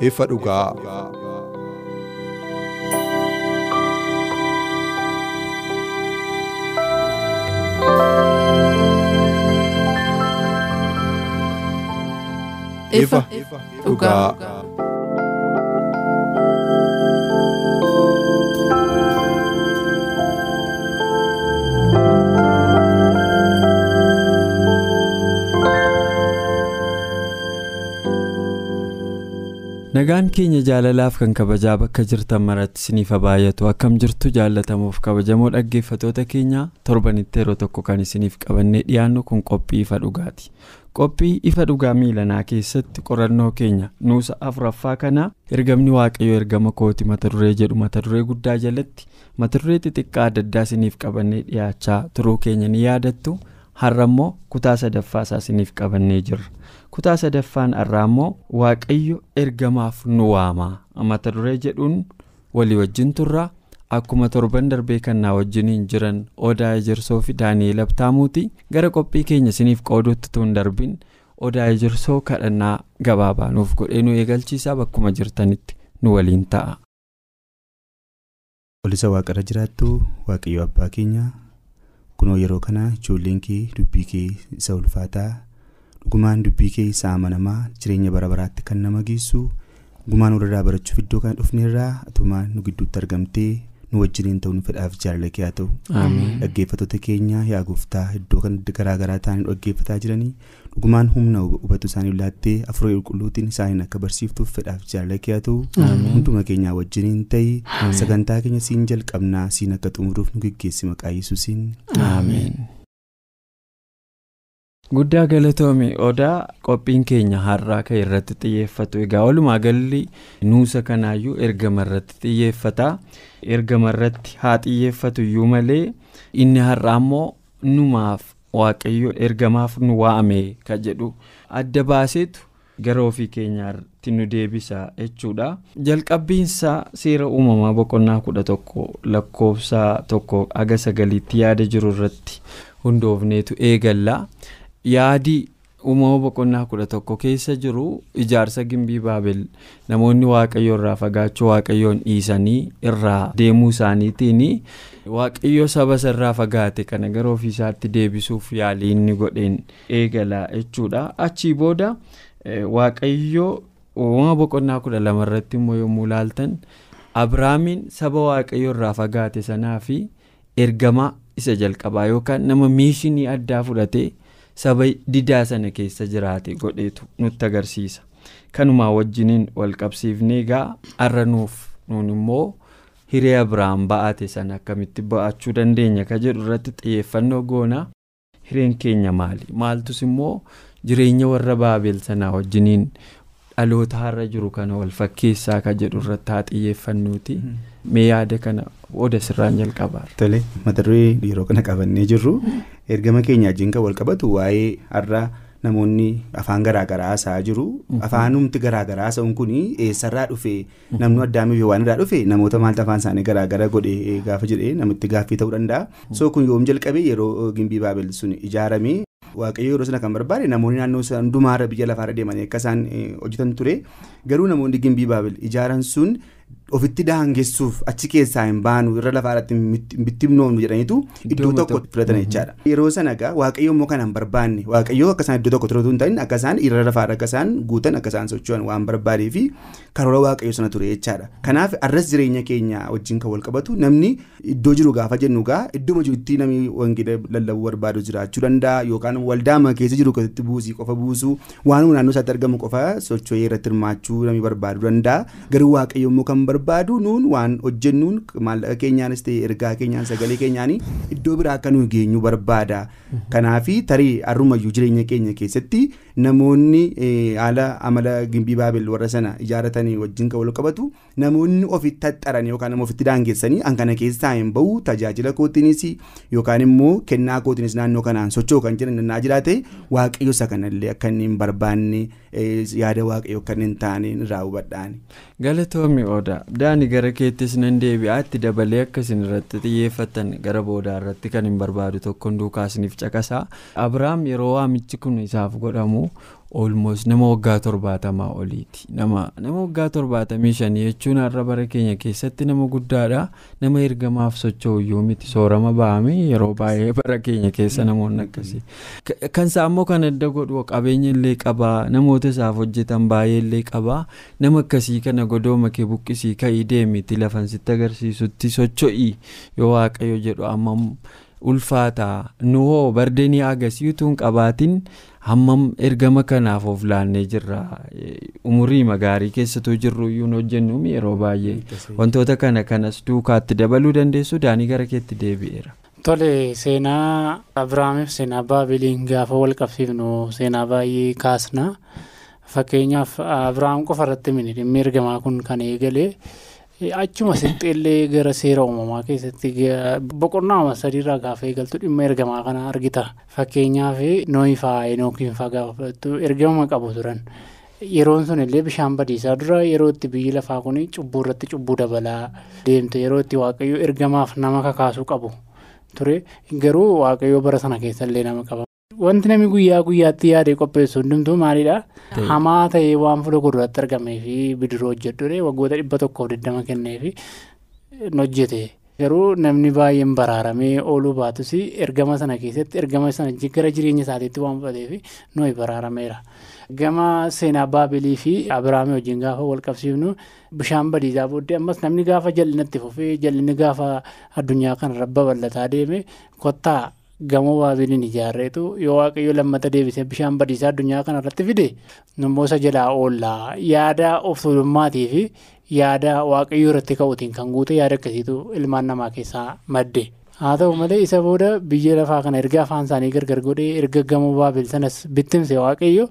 Ifa dhugaa. ifa dhugaa. Nagaan keenya jaalalaaf kan kabajaa bakka jirtan maratti isiniif baay'atu. Akkam jirtu jaallatamuuf kabajamoo dhaggeeffatoota keenya torbanitti yeroo tokko kan isiniif qabannee dhiyaannu kun qophii ifa dhugaati. Qophii ifa dhugaa miilanaa keessatti qorannoo keenya nuusa afuraffaa kana ergamni waaqayyoo ergama kooti mata duree jedhu mata duree guddaa jalatti mata duree xixiqqaa adda addaa isiniif qabannee dhiyaachaa turuu keenya ni yaadattu har'a immoo kutaa sadaffaa isaa isiniif qabannee jirra. kutaa sadaffaan irraa immoo waaqayyo ergamaaf nu waamaa mata duree jedhuun walii wajjin turraa akkuma torban darbee kannaa wajjiniin jiran odaa ejersoo fi daani'eel abtaamuuti gara qophii keenya isiniif qoodutti tun darbin odaa ejersoo kadhannaa gabaabaa nuuf godhee nu eegalchiisaa bakkuma jirtanitti nu waliin ta'a. Olisa waaqarra jiraattu waaqayyo abbaa keenya kunoo yeroo kana ijoolleen kee dubbii kee isa ulfaataa. dhugumaan dubbii kee isa amanamaa jireenya bara baraatti kan nama geessu dhugumaan walirraa barachuuf iddoo kana dhufneerraa atumaan nu gidduutti argamtee nu wajjiniin ta'u nu fedhaaf jaalala kee haa ta'u dhaggeeffattoota keenya yaa gooftaa iddoo kan garaagaraa ta'anii dhaggeeffataa jiranii dhugumaan humna hubatu isaanii laattee afurii qulqulluutiin isaaniin akka barsiiftuuf fedhaaf jaalala kee haa ta'u hunduma keenyaa wajjiniin ta'ii sagantaa keenya siin jalqabnaa siin akka xumuruuf nu geggeessi maqaa yesuusiin guddaa galatoome odaa qophiin keenya har'aa kan irratti xiyyeeffatu. Egaa walumaa galli nuusa kanaayyuu ergama irratti xiyyeeffata. Ergama irratti haa xiyyeeffatu iyyuu malee inni har'aa immoo numaaf waaqayyo ergamaaf nu waame ka jedhu adda baaseetu gara ofii keenyaatti nu deebisa jechuudha jalqabbiinsaa seera uumamaa boqonnaa kudha tokko lakkoofsa tokko aga sagaliitti yaada jiru irratti hundoofneetu eegalla. yaadii uumama boqonnaa kudha tokko keessa jiru ijaarsa gimbii baabel namoonni waaqayyo irraa fagaachuu waaqayyoon dhiisanii irraa deemuu isaaniitiin waaqayyo saba irraa fagaate kana gara ofiisaatti deebisuuf yaalii inni godheen eegala jechuudha achii booda waaqayyo uumama boqonnaa kudha lama irratti immoo yommuu laaltan abrahaamiin saba waaqayyo irraa fagaate sanaa fi ergamaa isa jalqabaa yookaan nama miishinii addaa fudhatee. saba didaa sana keessa jiraate godheetu nutti agarsiisa kanumaa wajjiniin wal qabsiifnee egaa har'a nuuf nuun immoo hiree abiraam ba'ate sana akkamitti ba'achuu dandeenya ka jedhu irratti xiyyeeffannoo goonaa hireen keenya maali? Maaltus immoo jireenya warra baabel sanaa wajjiniin dhaloota har'a jiru kana wal fakkeessaa ka jedhu irratti haa xiyyeeffannuuti. Mee yaada kana oda sirraan jalqabaa. Tole mata duree yeroo kana qabannee jirru. Ergama keenya wajjin kan wal qabatu waa'ee har'a namoonni afaan garaagaraa haasa'aa jiru. Afaanumti garaagaraa haasa'uun kun eessarraa dhufe? Namni addaamiif waan irraa dhufe? Namoota maaltu afaan isaanii garaagara godhe gaafa jedhee namitti gaaffii ta'uu danda'a? So kun yoom jalqabe yeroo gimbii baabel sun ijaaramee. waaqayyo yeroo sana kan barbaade namoonni naannoo hundumaarra biyya lafaarra deemanii akka isaan hojjetan ture. Garuu namoonni gimbii baabel ijaaran sun ofitti daangessuuf achi keessaa hin baanu irra lafaarratti bittimnoomnu jedhaniitu iddoo tokko filatan jechaadha. Yeroo sana egaa waaqayyo immoo kana hin barbaanne waaqayyo akka isaan iddoo tokko turatu hin ta'in akka isaan irra lafaarra akka isaan guutan akka isaan socho'an waan barbaadee fi karoora waaqayyo sana ture jechaadha. Kanaaf arras jireenya keenya wajjin kan wal qabatu namni iddoo jiru gaafa jennu egaa iddoo jirutti namni wangeela lallabuu barbaadu jiraachuu danda'a yookaan waldaama keessa jiru keessatti buusii qofa buusuu waanuma naannoo isaatti argamu qofa socho'ee irratti hirmaachuu namni barbaaduu danda'a garuu waaqayyo immoo kan kan barbaadu nuun waan hojjennuun maallaqa keenyaanis ta'e ergaa keenyaan sagalee keenyaan iddoo biraa akka nuyi geenyu barbaada. Kanaafi tarii har'umayyuu jireenya keenya keessatti namoonni haala amala gimbii baabel warra sana ijaaratanii wajjin kan wal qabatu namoonni ofitti haxxaran yookaan ofitti daangeessanii an kana keessaa hin bahu tajaajila kootiinis yookaan immoo kennaa kootiinis naannoo kanaan socho'u kan jiran naa jiraate waaqayyo isa kanallee akka inni hin barbaanne yaada waaqayyo akka inni hin taane irraa hubadhaan. Galatoomi Odaa daani gara keettis nan deebi'aa itti dabalee akkasin irratti xiyyeeffatan gara boodaa irratti kan hin barbaadu tokkoon duukaasniif caqasaa Abiraam yeroo waamichi kun isaaf godhamu olmoos nama waggaa torbaatamaa oliiti. Nama waggaa torbaatamii shanii jechuun har'a bara keenya keessatti nama guddaadha. Nama ergamaaf socho'u iyyuu miti. Soorama ba'ame yeroo baay'ee bara keenya keessa namoonni akkasii kansaa immoo kan adda godhu qabeenya illee qabaa namoota isaaf hojjetan baay'ee illee qabaa nama akkasii kana godooma kee buqqisii ka'ii deemiti lafan sitti agarsiisutti socho'ii. Yoo waaqayyo jedhu amma ulfaataa nuhoo bardeenii agarsiisuun qabaatiin. hammam ergama kanaaf of laannee jirra umurii magaarii keessattuu jirru iyyuu hojjennu yeroo baay'ee wantoota kana kanas duukaatti dabaluu dandeessu daanii gara keetti deebi'eera. Tole seenaa Abiraamiif seenaa Baabiliin gaafa wal qabsiifnu seenaa baay'ee kaasna fakkeenyaaf Abiraam qofa irratti mini dhimmi ergamaa kun kan eegalee. Achuma sixxeellee gara seera uumamaa keessatti boqonnaa sadiirraa gaafa eegaltu dhimma ergamaa kana argita. Fakkeenyaaf nooyi fa'aa enookiin fa'aa gaafattu ergama qabu turan. Yeroon sun illee bishaan badiisaa dura yeroo itti biyyi lafaa kun cubbuu irratti cubbuu dabalaa deemte. Yeroo itti waaqayyo ergamaaf nama kakaasuu qabu ture. Garuu waaqayyo bara sana keessa illee nama qaba. Wanti namni guyyaa guyyaatti yaadee qopheessu hundumtuu maalidha? Hamaa ta'ee waan fuula gurratti argamee fi bidiruu hojjedhu waggoota dhibba tokkoof digdama kennee fi hojjete. Garuu namni baay'een baraaramee ooluu baatus ergama sana keessatti ergama sana gara jireenya isaatiitti waan fudhateef nuyi baraarameera. Gama seenaa Baabilii fi Abiraamii wajjin gaafa wal qabsiifnu bishaan badiisaa booddee ammas namni gaafa jallinatti fufee jallinni gaafa addunyaa kanarra babal'ataa deeme kottaa. Gamoo baabiliin ijaarreetu yoo waaqayyo lammata deebisee bishaan badiisaa addunyaa kanarratti fide namoota jalaa oollaa yaada of tuulummaatii fi yaada waaqayyo irratti ka'uutiin kan guute yaada akkasiitu ilmaan namaa keessaa madde. haa ta'u malee isa booda biyya lafaa kana erga afaan isaanii gargar godhee erga gamoo baabil sanas bittimse waaqayyo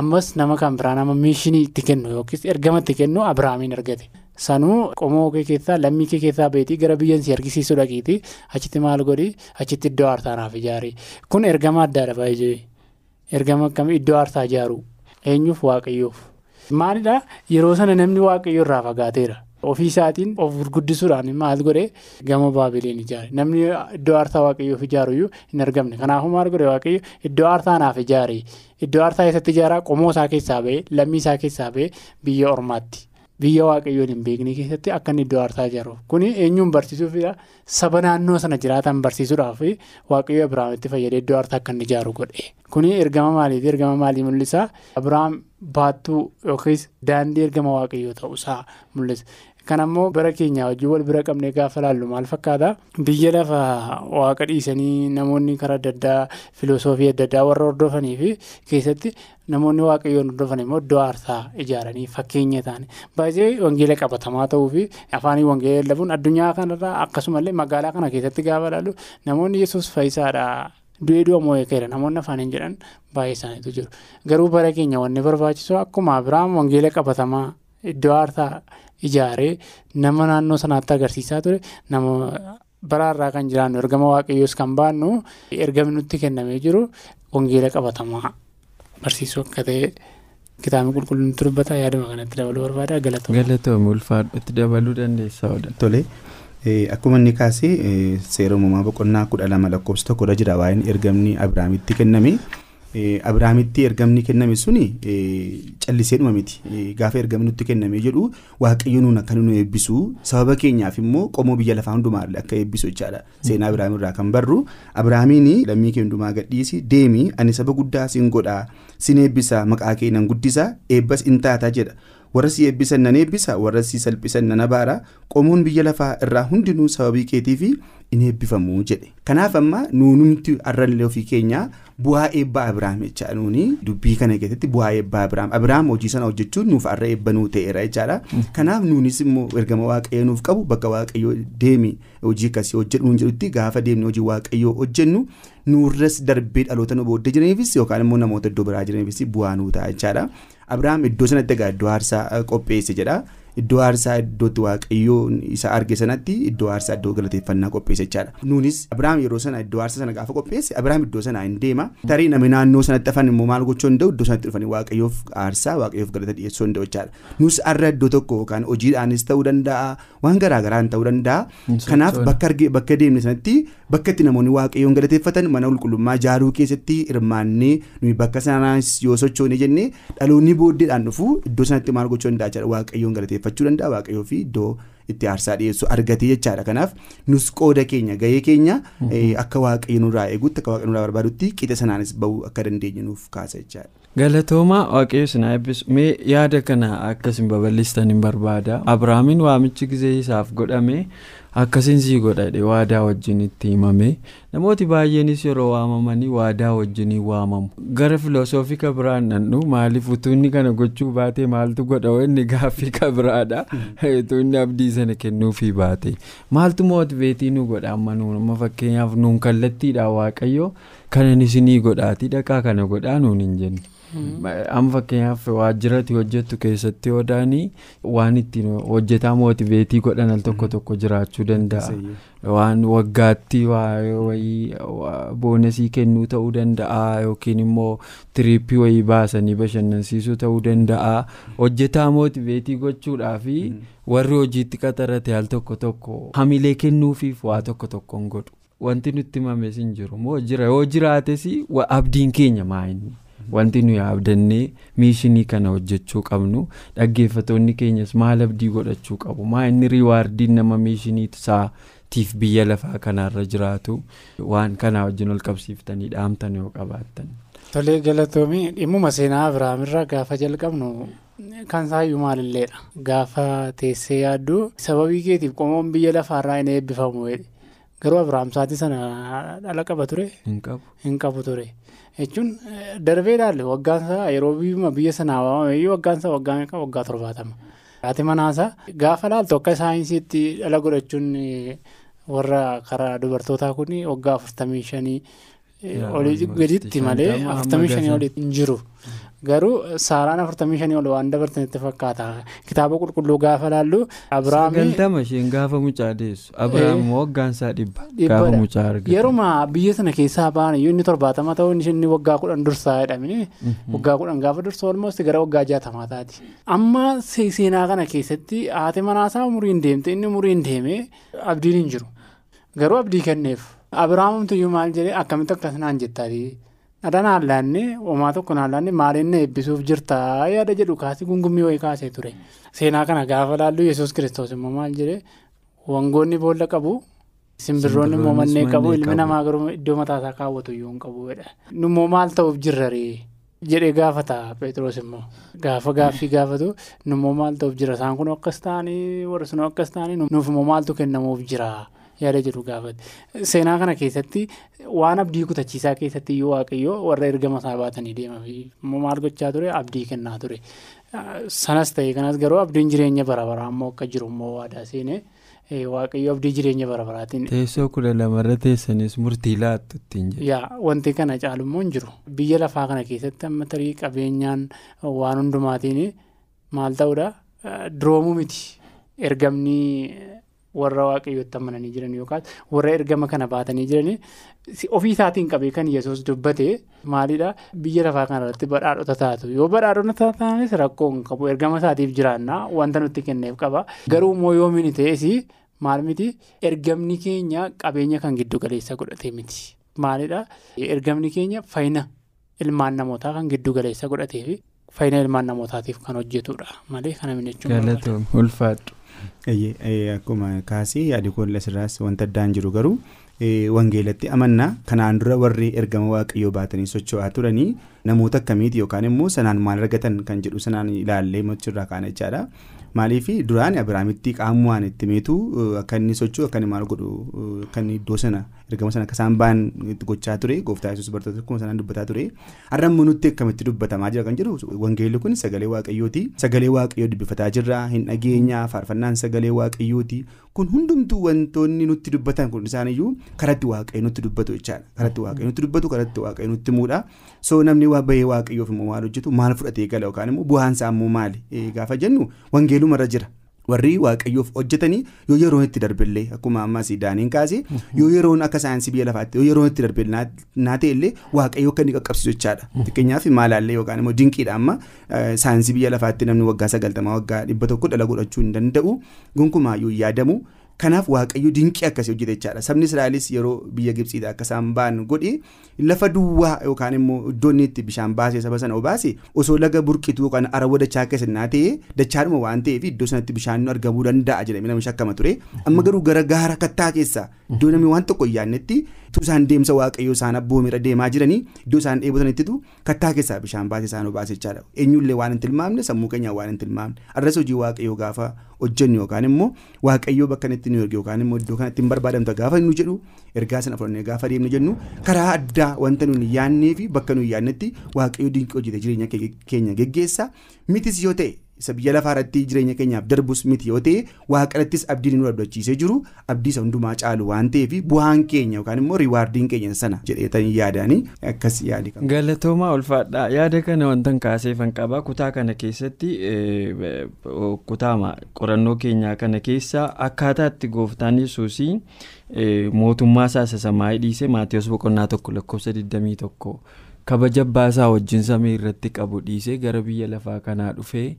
ammas nama kan biraa nama miishinii itti kennu yookiis ergama itti kennu abiraamiin argate. Sanuu qomoo kee keessaa lammii kee keessaa beetii gara biyyan si argisiisuu dhaqiiti achitti maal godhi achitti iddoo aarsaanaaf ijaari kun ergama addaadha baay'ee ergama akkamii iddoo aarsaa ijaaru? Eenyuuf? Waaqayyoof. Maalidhaa? Yeroo sana namni waaqayyo irraa fagaateera. Ofii isaatiin of gurguddisuudhaan maal godhe gamoo baabiliin ijaare. Namni iddoo aarsaa waaqayyoof ijaaruyyuu hin argamne. Kanaafuu maal godhe waaqayyo? Iddoo aarsaanaaf ijaare iddoo aarsaa keessatti ijaaraa? Qomoo isaa keessaa ba'e lammii isaa keessaa ba'e biyya ormaatti. Biyya waaqayyoon hin beekne keessatti akka inni iddoo aarsaa ijaaru kuni eenyuun barsiisuufidha saba naannoo sana jiraatan barsiisuudhaaf waaqayyo abiraamitti fayyadee iddoo aarsaa akka inni ijaaru godhe. Kuni ergama maaliiti? Ergama maalii mul'isa? Abiraam baattuu yookiis daandii ergama waaqayyoo ta'uusaa mul'isa. Kan ammoo bara keenyaa wajjin wal bira qabnee gaafa laallu maal fakkaata? Biyya lafa waaqa dhiisanii namoonni karaa adda addaa filosoofii adda addaa warra hordofanii fi keessatti namoonni waaqayyoon hordofan immoo iddoo aarsaa ijaaranii fakkeenya ta'an baay'ee wangeela qabatamaa ta'uu fi afaanii wangeela lallabuun addunyaa kanarraa akkasumallee magaalaa kana keessatti gaafa laallu namoonni yesuus fayyisaadha. Du'ee du'a moo'ee ka'eera. Namoonni afaaniin jedhan baay'ee isaaniitu jiru. Garuu bara keenya wanni barbaachisu akkuma abiraam wangeela qabatamaa iddoo aarsaa ijaaree nama naannoo sanaatti agarsiisaa ture. Nama baraarraa kan jiraannu ergama waaqayyoos kan baannu ergamni nutti kennamee jiru wangeela qabatamaa. Barsiisuu akka ta'e kitaabni qulqulluun dubbata. Yaaduma kanatti dabaluu barbaada. Galatooma. Galatoomii ulfaadhutti dabaluu dandeessaa oolaa. Tole akkuma inni kaasee seera uumamaa boqonnaa kudha lama lakkoofsa tokkodha jira. Waa'een ergamni abiraamitti kenname. Abiraamitti ergamni kenname suni calliseedhuma miti. Gaafa ergamni nutti kenname jedhu waaqayyo nuun akka nu eebbisu sababa keenyaaf immoo qomoo biyya lafaa hundumaa akka eebbisu jechaadha. Seenaa abiraamirraa kan barru. Abiraamiin lammii kee hundumaa gadhiisi deemi ani saba guddaa sin godhaa sin eebbisa maqaa kee nan guddisa eebbas in taata jedha warra si eebbisan nan eebbisa warra si salphisan nan abaara qomoon biyya lafaa irraa hundinuu sababii keetii fi in eebbifamu jedhe. Kanaaf amma nuunumti har'allee ofii keenyaa bu'aa eebbaa abiraam jecha nuuni dubbii kana keessatti bu'aa eebbaa abiraam abiraam hojii sana hojjechuun nuuf har'a eebbanuu ta'eera jechaadha. Kanaaf nuunis immoo ergama waaqayyoo nuuf qabu bakka waaqayyoo deemi hojii akkasii hojjedhu jedhutti gaafa deemne hojii waaqayyoo hojjennu nuurras darbee dhaloota nu booddee jiraniifis yookaan immoo namoota iddoo biraa jiraniifis bu'aa nuu ta'a jechaadha abiraam iddoo sanatti egaa iddoo aarsaa qopheesse jedha. Iddoo aarsaa iddootti waaqayyoo isa arge sanatti iddoo aarsaa iddoo galateeffannaa qopheesse jechaadha. Nuunis Abiraam yeroo sana iddoo aarsaa sana gaafa qopheesse Abiraam iddoo sanaa hin deema. Tarii namni naannoo sanatti hafan immoo maal gochuu danda'u iddoo sanatti dhufanii waaqayyoof aarsaa waaqayyoof galata dhiyeessuu danda'u jechaadha. Nus har'a iddoo tokko yookaan hojiidhaanis ta'uu danda'a waan garaa garaan ta'uu danda'a. Kanaaf bakka deemne sanatti bakka itti namoonni waaqayyoon galateeffatan mana qulqullummaa ijaaruu keessatti hirmaannee nuyi bakka sanaanis yoo sochoone jennee dhaloonni booddeedhaan dhufu iddoo sanatti maal gochuu danda'a waaqayyoon galateeffachuu danda'a. Waaqayyoo fi iddoo itti aarsaa dhiyeessu argatee jechaadha. Kanaaf nus qooda keenya gahee keenya akka waaqayyo nurraa eegutti akka waaqayyo nurraa barbaadutti qixa sanaanis bahuu akka dandeenye nuuf kaasa jechaadha. Galatoomaa waaqayyo sinaa eebbisu mee yaada kana akkasin babal'istan hin barbaada. Abiraamiin waamichi gizee isaaf godhame akkasiin sii godhadhe waadaa wajjin itti himame. Namooti baay'eenis yeroo waamamanii waadaa wajjinii waamamu. Gara filosoofika biraan dhandhu maaliif utuu inni kana gochuu baate maaltu godha? Inni gaaffii kabiraadha utuu inni abdii sana kennuufii baate. Maaltu mootiveetii nu godha? Amma nuun fakkeenyaaf nuun kallattiidha waaqayyo kanan isinii godhaati dhaqaa kana godhaa nuun hin jenne. Amma fakkeenyaaf waajjirati hojjettu keessatti odaanii waan ittiin hojjetaa mootiveetii godhan al tokko tokko jiraachuu danda'a. waan waggaatti wayii boonasii kennuu ta'uu danda'a yookiin immoo tiriippii wayii baasanii bashannansiisuu ta'uu danda'a. Hojjetaa mootiveetii gochuudhaafi warri hojiitti qaxarate al tokko tokko hamilee kennuufiif waa tokko tokkoon godhu. Wanti nutti himames hin jiru. Moo jira yoo jiraates abdiin keenya maayinni. Wanti nuyi abdannee miishinii kana hojjechuu qabnu dhaggeeffatoonni keenyas maal abdii godhachuu qabu? Maa inni riiwaardiin nama miishinii isaatiif biyya lafaa kanarra jiraatu waan kanaa wajjin ol qabsiiftanii dhaamtan yoo qabaattan. Tolee galatoomii dhimmuma seenaa Abiraamirraa gaafa jalqabnu kan isaayyuu maalilleedha gaafa teessee yaaddu sababii keetiif qomoon biyya lafaarraa hin eebbifamu garuu Abiraam saatii sana dhala qaba ture. Hin qabu ture. jechuun darbee ilaalle waggaan isaa yeroo biyya sanaa waamame waggaan isaa waggaa torbaatama. Haati manaasaa gaafa laaltu akka saayinsiitti dhala godhachuun warra karaa dubartootaa kun waggaa afurtamii shanii olii gaditti malee afurtamii shanii olii hin jiru. Garuu saaraan afurtamii shanii ol waan dabartanitti fakkaata. Kitaaba qulqulluu gaafa laallu. Sagantama isheen gaafa mucaa deessu. Abiraam waggaan isaa dhibba. Gaafa mucaa argatu. Yeruma biyya sana keessaa ba'an iyyuu inni torbaatama ta'uu inni waggaa kudhan dursaa jedhamini. Waggaa kudhan gaafa dursa olmosti gara waggaa jaatamaa taati. Amma seenaa kana keessatti haati manaasaa umuriin deemte inni umuriin deemee abdiin hin jiru. Garuu abdii kenneef. Abiraamumtu iyyuu maal jedhee akkamitti akkas naan jettaati. Dhadhaan haallaannee homaa tokko haallaannee maaliin eebbisuuf jirta yaada jedhu kaasee gungummii wayii kaasee ture. Seenaa kana gaafa laallu yesus kiristoos immoo maal jedhee wangoonni boolla qabu simbirroonni immoo mannee qabu ilmi namaa garuu iddoo mataasaa kaawwatu iyyuu hin qabu. Nummoo maal ta'uuf jirraree jedhee gaafata Pheexroos immoo gaafa gaaffii gaafatu nummoo maal ta'uuf jira isaan kun akkas ta'anii warri sun akkas ta'anii nuuf immoo maaltu kennamuuf jira. Yaada jedhu gaafate seenaa kana keessatti waan abdii kutachiisaa keessatti iyyuu waaqayyoo warra ergama isaa baatanii deemaa fi maal gochaa ture abdii kennaa ture sanas ta'e kanas garuu abdiin jireenya bara ammoo akka jiru immoo waadaa seenee waaqayyoo abdii jireenya bara baraatiin. teessoo kudha lamarra teessanis murtii laattu ittiin jedhu. yaa wanti kana caalummoo hin jiru biyya lafaa kana keessatti amma tarii qabeenyaan waan hundumaatiin maal ta'uudha duroomuu miti ergamni. Warra waaqayyootti amananii jiran yookaan warra ergama kana baatanii jiran ofii isaatiin qabee kan yesus dubbate maalidha? Biyya lafaa kanarratti badhaadhota taatu. Yoo badhaadhota taatanis rakkoo hin qabu ergama isaatiif jiraannaa wanta nutti kenneef qaba. Garuu immoo yoomiin ta'es maal miti? Ergamni keenya qabeenya kan giddu galeessa godhatee miti. Maalidha? Ergamni keenya fayyina ilmaan namootaa kan giddu galeessa godhatee fi fayyina ilmaan namootaatiif kan hojjetudha. Malee kana. Akkuma kaasee yaadi koollee asirraas wanta addaan jiru garuu wangeelatti amannaa kanaan dura warri ergama waaqayyoo baatanii socho'aa turanii namoota akkamiiti yookaan immoo sanaan maal argatan kan jedhu sanaan ilaallee mochirraa kaana jechaadha. Maaliif duraan Abiraamitti qaamumaan itti meetu akka inni socho'u akka inni maal godhu akka inni iddoo sana ergama sana akka isaan ba'an itti gochaa ture gooftaa yesuus bartoota akkuma sanaan dubbataa ture har'a immoo nutti akkamitti dubbatamaa jira kan jedhu wangeelli kun sagalee waaqayyooti sagalee waaqayyoo dubbifataa jirra hin dhageenya faarfannaan sagalee waaqayyooti kun hundumtuu wantoonni nutti dubbatan kun isaaniyyuu karatti waaqayyo nutti dubbatu jechaadha karatti waaqayyo nutti dubbatu karatti waaqayyo nutti muudha soo namni bahee waaqayyoof immoo maal hojjetu maal fudhatee gala yookaan immoo bu'aansaa immoo maali gaafa jennu wangeelumarra jira. Warri waaqayyoof hojjetanii yoo yeroon itti darbillee akkuma ammas daaniin kaase yoo yeroon akka saayinsii biyya lafaatti yoo yeroon itti darbe naa ta'ellee waaqayyoo akka inni qaqqabsiisu jechaadha. Fakkeenyaaf maalaallee yookaan immoo dinqiidha amma saayinsii biyya lafaatti namni waggaa sagaltamaa waggaa dhibba tokko dhala godhachuu hin danda'u. Gonkumaayyuu yaadamu kanaaf waaqayyo dinqii akkasii hojjete jechaadha. Sabni israa'elis yeroo biyya gibsiidha akka isaan ba'an godhe lafa duwwaa yookaan immoo iddoo inni bishaan baasee saba sana obaase osoo laga burqituu yookaan arawwa dachaa keessa naa ta'e dachaadhuma waan ta'eef iddoo sanatti bishaan argamuu danda'a jedhamee namni shakkama ture. Amma garuu gara gaara kattaa keessa iddoo namni waan tokko hin yaadnetti tu isaan deemsa waaqayyoo isaan abboomirra deemaa jiranii iddoo isaan dheebotanittitu kattaa keessaa bishaan baasee isaan obaase jechaadha. Eenyullee waan hin tilmaamne sammuu keenyaa waan hin tilmaamne. Arras hojii waaqayyoo gaafa hojjennu yookaan immoo waaqayyoo bakka inni nu erge yookaan immoo iddoo kanatti hin barbaadamta gaafa nu jedhu ergaa sana fudhannee gaafa deemnu jennu karaa addaa wanta nuyi yaadnee fi bakka nuyi yaadnetti waaqayyoo dinqii hojjete jireenya keenya geggeessa. Mitis yoo ta'e isa biyya lafaa irratti jireenya keenyaaf darbus miti yoo ta'e waaqarattis abdiin nu abdachiisee jiru abdii isa hundumaa caalu waan ta'eef bu'aan keenya yookaan immoo riiwaardiin keenya sana jedheetanii yaadanii akkas qaba. galatoomaa ulfaadhaa yaada kana wantan kaaseefan qabaa kutaa kana keessatti kutaama qorannoo keenyaa kana keessa akkaataa itti gooftaan yesuusii mootummaa isaa isa samaayii dhiisee maatiyoos boqonnaa tokko lakkoofsa 21 kabaja baasaa wajjin samii irratti qabu dhiisee gara biyya lafaa kanaa dhufee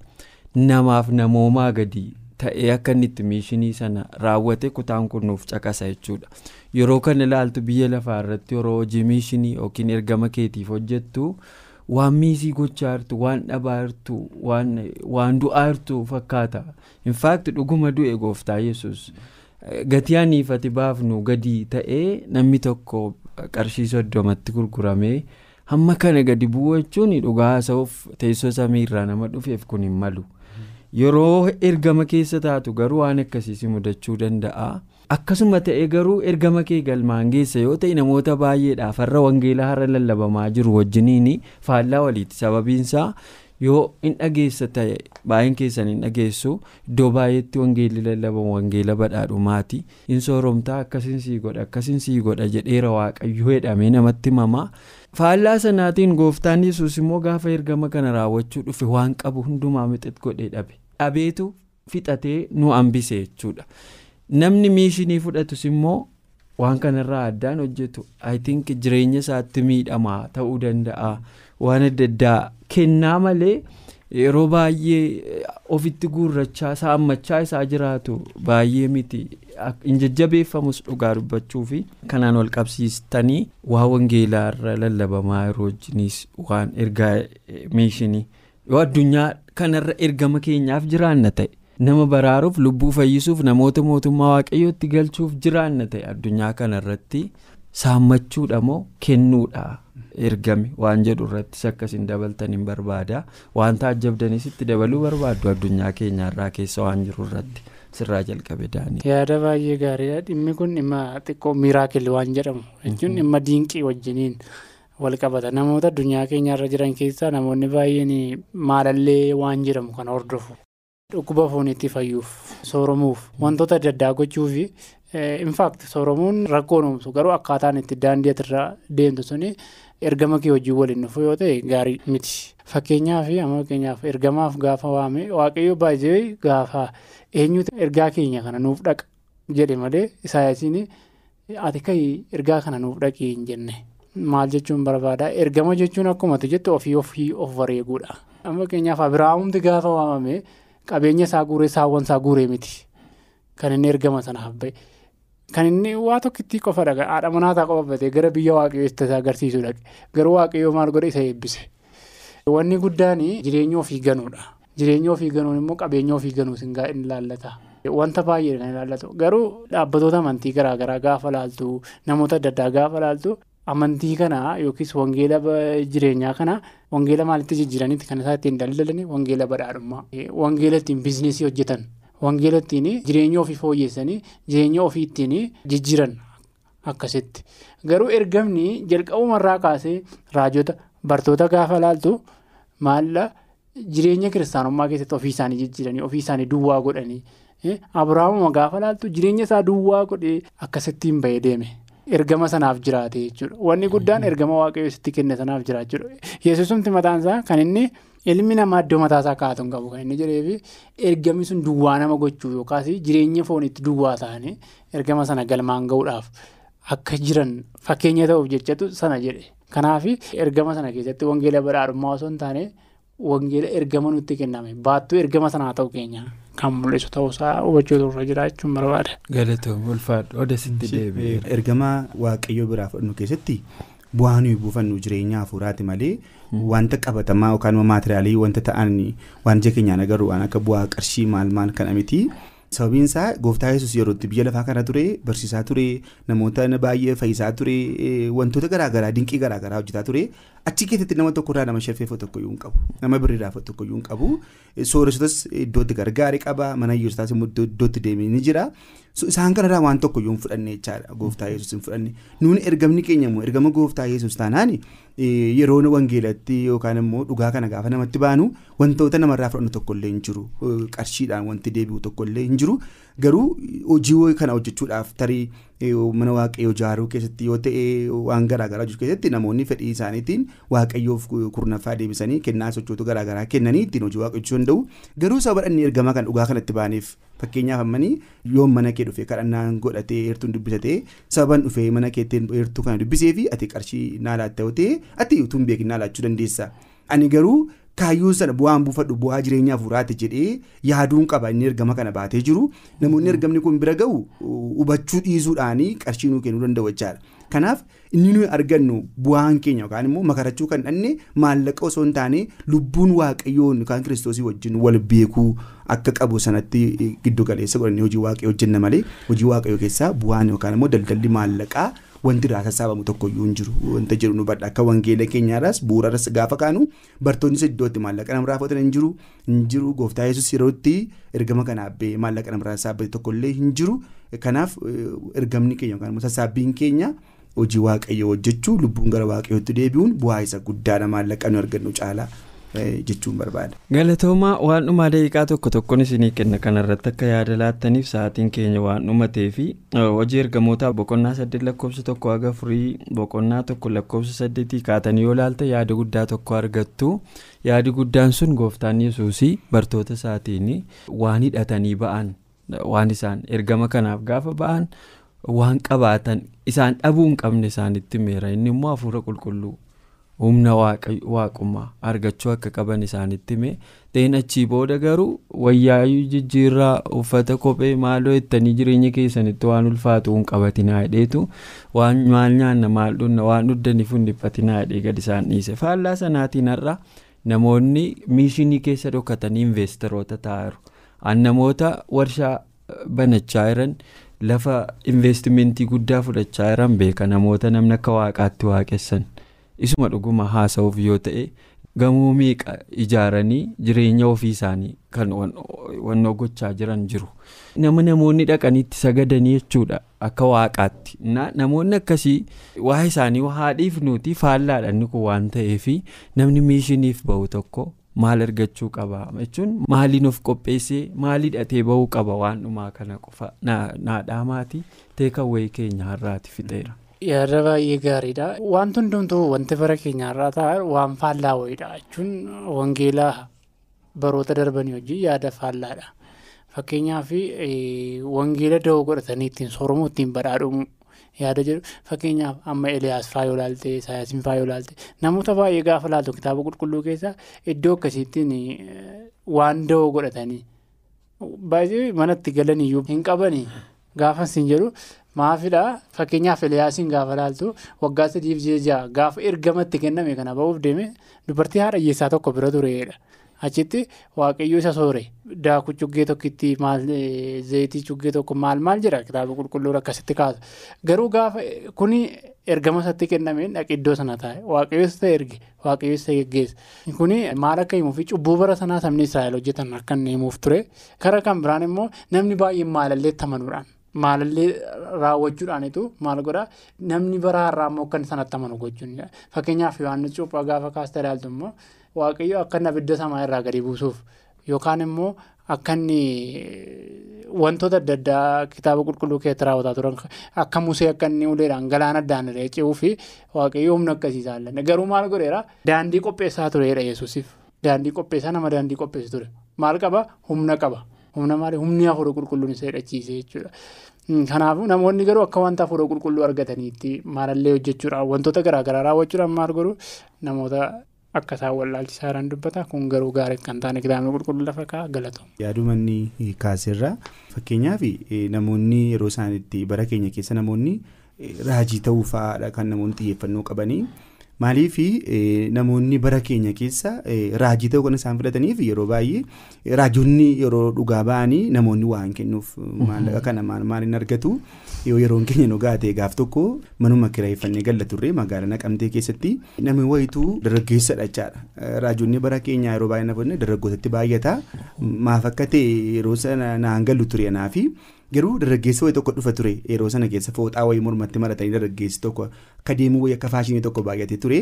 namaaf namoomaa gadi ta'ee akka inni itti miishinii sana raawwate kutaan kun nuuf caqasa jechuudha. Yeroo kana ilaaltu biyya lafaa irratti yeroo hojii miishinii yookiin ergama keetiif hojjettu waan miisii gochaa jirtu waan dhabaa jirtu waan du'aa jirtu fakkaata. Infaakti dhuguma du'e gooftaa yesus gatii aniifati baafnu gadi ta'ee namni tokko qarshii soddomatti gurguramee. hamma kana gadi bu'uu jechuun dhugaa haasa'uuf teessoo samiirraa nama dhufeef kun hin malu yeroo ergama keessa taatu garuu waan akkasiis mudachuu danda'a. Akkasuma ta'e garuu ergama kee galmaan geessa yoo ta'e namoota baay'eedhaaf har'a wangeelaa har'a lallabamaa jiru wajjiniin faallaa waliiti. Sababiinsaa yoo hin dhageessa ta'e baay'een keessan hin dhageessu iddoo baay'eetti wangeelli lallabamu wangeela badhaadhumaati. Hin sooromtaa akkasiin sii godha akkasiin sii godha jedheera waaqayyoo jedhamee namatti himamaa. faallaa sanaatiin gooftaan yesus immoo gaafa ergama kana raawwachuu dhufe waan qabu hundumaa mixet godhee dhabe dhabeetu fixatee nu hambise jechuudha. Namni miishinii fudhatus immoo waan kanarraa addaan hojjetu i think jireenya isaatti miidhamaa ta'uu danda'a. Waan adda addaa kennaa malee yeroo baay'ee ofitti guurrachaa saammachaa isaa jiraatu baay'ee miti. Hin jajjabeeffamus dhugaa dubbachuu fi kanaan wal qabsiistanii waa wangeelaa irra lallabamaa yeroo wajjinis waan ergaa miishinii yoo addunyaa kanarra ergama keenyaaf jiraanna ta'e nama baraaruuf lubbuu fayyisuuf namoota mootummaa waaqayyootti galchuuf jiraanna ta'e addunyaa kanarratti saammachuudha moo kennuudha. ergame waan jedhu irrattis akkasiin dabaltan hin barbaada waan taajjabdanis itti dabaluu barbaaddu addunyaa keenyarraa keessa waan jiru irratti sirraa jalqabe daanii. yaada baay'ee gaariidha dhimmi kun dhimma xiqqoo miiraakilii waan jedhamu jechuun dhimma diinqii wajjiniin wal qabata. Namoota addunyaa keenyarra jiran keessaa namoonni baay'een maalallee waan jedhamu kan hordofu. Dhukkuba fooniitti fayyuuf sooromuuf wantoota adda addaa gochuufi infaakti sooromuun rakkoon uumsu garuu akkaataan itti daandii irra deemtu suni. ergama kee hojii waliin dhufu yoo ta'e gaarii miti. Fakkeenyaaf amma fakkeenyaaf ergamaaf gaafa waame waaqayyo baay'ee gaafa eenyutu ergaa keenya kana nuuf dhaqa? Jedhe malee isaayisiin ati ka'ii ergaa kana nuuf dhaqii hin jenne maal jechuun barbaada ergama jechuun akkuma jettu ofii ofii of wareeguudha fakkeenyaaf abiraamumti gaafa waamame qabeenya isaa guuree saawwan isaa guuree miti kan inni ergama sanaaf ba'e. Kan inni waa tokkittii qofa dhaga haadha manaataa qofa batee gara biyya waaqayyoo isa agarsiisuu dhaqe garuu waaqayyoo maal godhe isa eebbise. Wanni guddaan jireenya ofii ganuudha. Jireenya ofii ganuun immoo qabeenya ofii ganuus hin laallata. wanta baay'ee kan ilaallatu garuu dhaabbatoota amantii garaagaraa gaafa laaltu namoota adda addaa gaafa laaltu amantii kana yookiis wangeela jireenyaa kana wangeela maalitti jijjiiranitti kan isaa ittiin daldalanii wangeela badhaadhummaa. Wangeela ittiin biizineesii hojjetan. Wangeela ittiin jireenya ofii fooyyessanii jireenya ofii ittiin jijjiiran akkasitti. Garuu ergamni jalqabumarraa kaasee raajota bartoota gaafa laaltu maalla jireenya kiristaanummaa keessatti ofii isaanii jijjiiranii ofii isaanii duwwaa godhanii. Abiraamuma gaafa laaltu jireenya isaa duwwaa godhee akkasittiin bahee deeme. Ergama sanaaf jiraate jechuudha. Wanni guddaan ergama waaqayyoo sitti kenne sanaaf jiraachuudha yesusumti mataansaa kan inni ilmi namaa iddoo mataasaa kaa'atu hin qabu kan inni jedheefi ergamni sun duwwaa nama gochuu yookaas jireenya foonitti duwwaa ta'anii ergama sana galmaan ga'uudhaaf akka jiran fakkeenya ta'uuf jechatu sana jedhe. Kanaaf ergama sana keessatti wangeela badhaadhummaa osoo hin taane wangeela ergama nutti kenname. Baattuu ergama sanaa ta'u keenya. Kan mul'isu ta'uusaa hubachuu irra jiraachuun barbaada. Galatoom ulfaadhu oda sitti deebi'e. Ergama waaqayyoo biraa fudhannu keessatti bu'aa nuyi buufannu jireenya hafuuraati malee wanta qabatamaa yookaan maatiriyaalii wanta ta'an waan ija keenyaan agarru waan akka bu'aa qarshii maal maal kana miti. Sababiin isaa gooftaa yesus yeroo itti biyya lafaa kana ture barsiisaa ture namoota baay'ee fayyisaa ture wantoota garaagaraa dinqii garaagaraa hojjetaa ture achi keessatti nama tokkorraa nama shalfeeffatu tokkoyyuu hin qabu nama birriidhaaf tokkoyyuu hin qabu. Sooressotas iddootti gargaare qaba mana hiyyeessotaas immoo iddootti deemee ni jira. Isaan kanarraa waan tokkoyyuu hin fudhanne jechaadha gooftaa yesus hin fudhanne. Nuuni ergamni keenya immoo ergama gooftaa yesus taanaan yeroo wangeelatti yookaan immoo dhugaa kana gaafa namatti baanu wantoota namarraa fudhannu tokkollee hin jiru. Qarshiidhaan wanti deebi'u tokkollee hin jiru garuu hojii kana hojjechuudhaaf tarii mana waaqayyoo ijaaruu keessatti yoo ta'e waan garaagaraa hojjechuu keessatti namoonni fedhii isaaniitiin waaqayyoof kurnaffaa deebisanii kennaa sochoota garaagaraa kennanii ittiin hojii waaqayyoo danda'u garuu sababa inni ergamaa kan dhugaa kanatti baaneef fakkeenyaaf ammanii yoo mana kee dhufee kadhannaan godhatee heertuun dubbisatee sababan dhufee mana keettiin heertuu kana dubbisee fi ati qarshii naalaatta yoo ta'e ati utuu hin beekin naalaachuu dandeessa ani garuu. Kaayyuun sana bu'aan buufadhu bu'aa jireenya hafuuraati jedhee yaaduun qaba inni ergama kana baatee jiru namoonni ergamni kun bira ga'u hubachuu dhiisuudhaanii qarshii nuu kennuu danda'u jechaadha. Kanaaf inni nuyi argannu bu'aan keenya yookaan immoo makarachuu kan dhanne maallaqa osoo hin taane lubbuun waaqayyoon yookaan kiristoosii wajjin wal beekuu akka qabu sanatti giddu galeessa godhannee hojii waaqayyoo hojjenna malee hojii waaqayyoo keessaa bu'aan yookaan immoo daldalli maallaqaa. Wanti irraa sassaabamu tokkoyyuu hin jiru. Wanta jedhu nu badha. Akka wangeela keenyaarraas bu'uurarras gaafa kaanu bartoonnis iddootti maallaqa namarraa fudhatan hin jiru. Hin jiru. Gooftaa yesus yerootti ergama kanaaf ba'ee maallaqa namarraa sassaabate tokkollee hin jiru. Kanaaf ergamni keenya yookaan immoo sassaabbiin keenya hojii waaqayyoo hojjechuu lubbuun gara waaqayyootti deebi'uun bu'aa isa guddaadha. Maallaqa nu argannu caalaa. Jechuun barbaada. Galatoomaa waan dhumaa daqiiqaa tokko tokkoon isinii kenna kanarratti akka yaada laattaniif sa'aatiin keenya waan dhumatee fi hojii ergamootaa boqonnaa saddeet lakkoofsa tokko haga afurii boqonnaa tokko lakkoofsa saddeetii kaatanii yoo laalta yaada guddaa tokko argattu yaadi guddaan sun gooftaan yesuusii bartoota isaatiin waan hidhatanii ba'an waan isaan ergama kanaaf gaafa ba'an waan qabaatan isaan dhabuu hin qabne isaanitti meera inni immoo hafuura qulqulluu. Humna waaqummaa argachuu akka qaban isaanitti hime. Ta'in achii booda garuu wayyaayyuu jijjiirraa uffata kophee maaloo ittanii jireenya keessanitti waan ulfaatu hin qabatinaa hidheetu. Waan maal nyaanna maal dhunna waan dhuddaniif hin dhiphatinaa hidhee gadi isaan dhiise. Faallaa sanaatiin har'a namoonni miishinii keessa dhokatanii investeroota taa'aru an namoota warshaa banachaa jiran lafa investimentii guddaa fudhachaa jiran beeka. Namoota namni akka waaqaatti waaqessan. Isuma dhuguma haasa'uuf yoo ta'e gamoo meeqa ijaaranii jireenya ofii isaanii kan wannoo gochaa jiran jiru. Nama namoonni dhaqaniitti sagadanii jechuudha akka waaqaatti. Namoonni akkasii waa isaanii haadhiif nuti faallaadha inni kun waan ta'eef namni miishiniif bahu tokko maal argachuu qaba? Jechuun maaliin of qopheessee maal hidhatee bahuu qaba? Waan dhumaa kana qofa naadhaamaati teekawwee keenya har'aati fixeera. Yaada baay'ee gaariidha. Wanti hundumtuu wanti bara keenyarraa ta'an waan faallaa wayiidha jechuun wangeelaa baroota darbanii hojii yaada faallaadha. Fakkeenyaaf wangeela da'oo godhatanii ittiin sooromuu ittiin badhaadhumu yaada jedhu fakkeenyaaf amma Eliyaas faa yoo laalte Isaayyaasiin faa yoo laalte namoota baay'ee gaafa laaltu kitaaba qulqulluu keessa iddoo akkasiittiin waan da'oo godhatanii baay'ee manatti galan iyyuu hin qabanii gaafa isin jedhu. Maafidha fakkeenyaaf Eliyaasiin gaafa laaltu waggaa sadiif ja'a gaafa ergamatti kenname kana ba'uuf deeme dubartii haadha hiyyeessaa tokko bira tureedha. achitti waaqayyo isa soore. Daakuu cuggee tokkitti maal zayitii cuggee tokko maal maal jira? Kitaaba qulqulluun akkasitti kaasa. Garuu gaafa kuni ergama isatti kennameen dhaqee iddoo sana taa'e. Waaqayyo isa erge waaqayyo isa geggeessa. Kuni maal akka himuu fi cubbuu bara sanaa sabni israa'el hojjetan akka inni himuuf ture. Kara kan biraan immoo namni baay'een maalalleetti amanuudhaan. Maalallee raawwachuudhaanitu maal godhaa namni bara har'aa immoo kan sanatti amanu gochuun fakkeenyaaf Yohaannis Cuuphaa gaafa kaasta ilaaltu immoo waaqayyo akka inni abidda samaa irraa gadi buusuuf yookaan immoo akka inni wantoota adda addaa kitaaba qulqulluu keessatti raawwataa turan akka musee akka inni uleedhaan galaana addaan irra ce'uu fi waaqayyo humna akkasiisaa illee garuu maal godheera? Daandii qopheessaa tureedha yesuusiif daandii qopheessaa nama daandii qopheessu ture. Maal qaba? Humna qaba. Humna maali humni hafuura qulqulluun isa hidhachiise jechuudha. Kanaafuu namoonni garuu akka wanta hafuura qulqulluu argataniitti maalallee hojjechuudhaan wantoota garaagaraa raawwachuudhaan maal godhu namoota akka isaan wallaalchisaa dubbata kun garuu gaarii kan taane kitaabni qulqulluu lafa ka'a galatu. Yaadumanni kaaseerraa fakkeenyaaf namoonni yeroo isaan itti bara keenya keessa namoonni raajii ta'uu fa'aadha kan namoonni xiyyeeffannoo qabanii. Maaliif namoonni bara keenya keessa raajii ta'uu kan isaan filataniif yeroo baay'ee raajonni yeroo dhugaa ba'anii namoonni waan kennuuf maallaqa kana maaliin argatu? Yoo yeroon keenya dhugaa ta'e gaaf tokko manuma kireeffannee galla turre magaalaa naqamtee keessatti namni wayituu dargaggeessadha jechaadha raajonni bara keenyaa yeroo baay'ee namoonni dargaggootatti baay'ata. Maaf akka ta'e yeroo sana naan gallu ture anaafi. Garuu dargaggeessi wayii tokko dhufa ture yeroo sana keessa fooxaa wayii mormatti maratanii dargaggeessi tokko akka deemuu wayii akka faashinii tokko baay'atee ture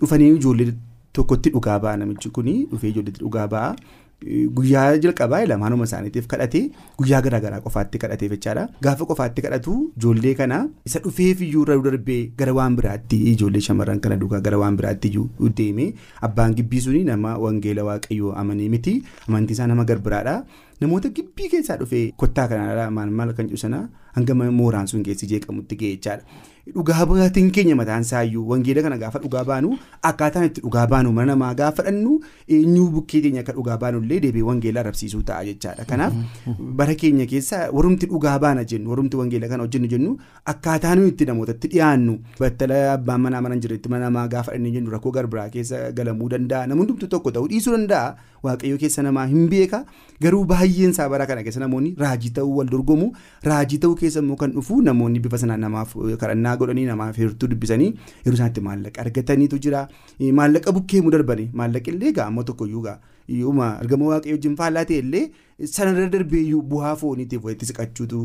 dhufanii ijoollee tokkotti dhugaa ba'a namichi kuni dhufee ijoolleetti dhugaa ba'a. Guyyaa jalqabaa lamaanuma isaaniitiif kadhatee guyyaa garaagaraa qofaatti kadhateef jechaadha. Gaafa qofaatti kadhatu ijoollee kana isa dhufeef iyyuu irra darbee gara waan biraatti ijoollee shamarran kana duukaa gara waan biraatti iyyuu deeme abbaan gibbii suni nama wangeela waaqayyoo amanee miti amantii isaa nama garbiraadha. Namoota gibbii keessaa dhufee kottaa kanarraa maal kan sana hanga mooraan sun keessi jeeqamutti ga'e jechaadha. Dhugaa baatiin keenya mataan isaayyuu wangeela kana gaafa dhugaa baanu akkaataan itti dhugaa baanu mana namaa gaafa dhannu eenyuu bukkee keenya akka dhugaa baanu illee deebi'ee wangeela arabsiisuu ta'a jechaadha. Kanaaf bara keenya keessa warumti dhugaa baana jennu warumti wangeela kana hojjennu jennu akkaataa nuyi itti namootatti dhiyaannu battala abbaan manaa mana jiretti mana namaa gaafa dhanne jennu rakkoo garbiraa keessa galamuu danda'a namoonni tokko ta'uu dhiisuu danda'a waaqayyo keessa namaa hin beeka. Garuu baay'een isaa bara kana keessa namoonni raajii ta'uu wal dorgomu. Raajii ta'uu keessa immoo kan dhufu namoonni bifa sanaan namaaf kadhannaa godhanii namaaf heertuu dubbisanii yeroo isaanitti maallaqa argataniitu jira. Maallaqa bukkeemuu darbanii maallaqi illee gaammoo tokkoyyuu gaa. Yooma argama waaqayyo wajjin faallaa ta'e illee sanarra darbeeyyuu bu'aa fooniitiif walitti siqachuutu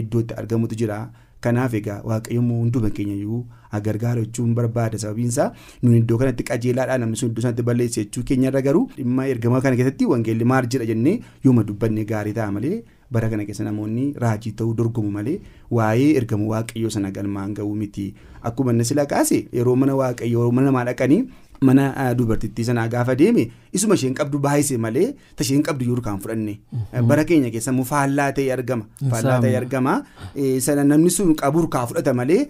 iddootti argamutu jira. Kanaaf egaa waaqayyoon hunduma keenya iyyuu gargaara jechuun barbaada sababiinsaa nuyi iddoo kanatti qajeelaadha namni sun iddoo sanatti balleessa jechuu keenyarra garuu dhimma ergamaa kana keessatti wangeelli maal jedha jennee yooma dubbanne gaarii ta'a malee bara kana keessa namoonni raajii ta'uu dorgomu malee waa'ee ergamu waaqayyoo sana galmaan ga'uu miti akkuma inni sila kaase yeroo mana waaqayyoo mana namaa dhaqanii. Mana dubartittii sanaa gaafa deeme isuma isheen qabdu baay'ise malee tasheen qabdu yoo kan fudhanne. Bara keenya keessa immoo faallaa ta'e argama. Faallaa ta'e argama. Sana namni sun qabu kaa fudhata malee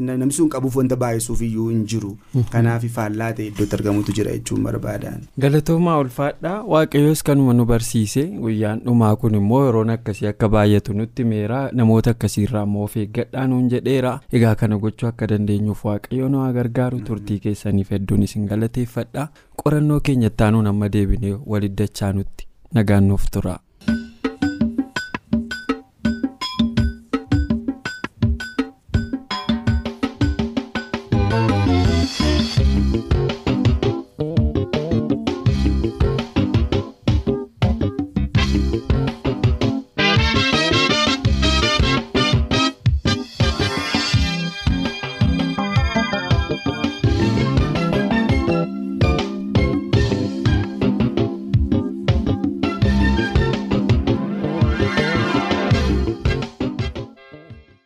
namni sun qabuuf wanta baay'isuuf iyyuu hin jiru. Kanaaf faallaa ta'e iddootti argamutu jira jechuun barbaadan. galatoomaa ulfaadhaa waaqayyoos kanuma nu barsiise. Guyyaan dhumaa kun immoo yeroon akkasii akka baay'atu nutti meera. Namoota akkasiirraa immoo of eeggadhaa nuun jedheera. Egaa kana gochuu akka dandeenyuuf waaqayyo nu haa gargaaru turtii keessaniif hedduun isin galateeffadha qorannoo keenya ittaanuun amma deebinee walitti dachaanutti nagaan nuuf tura.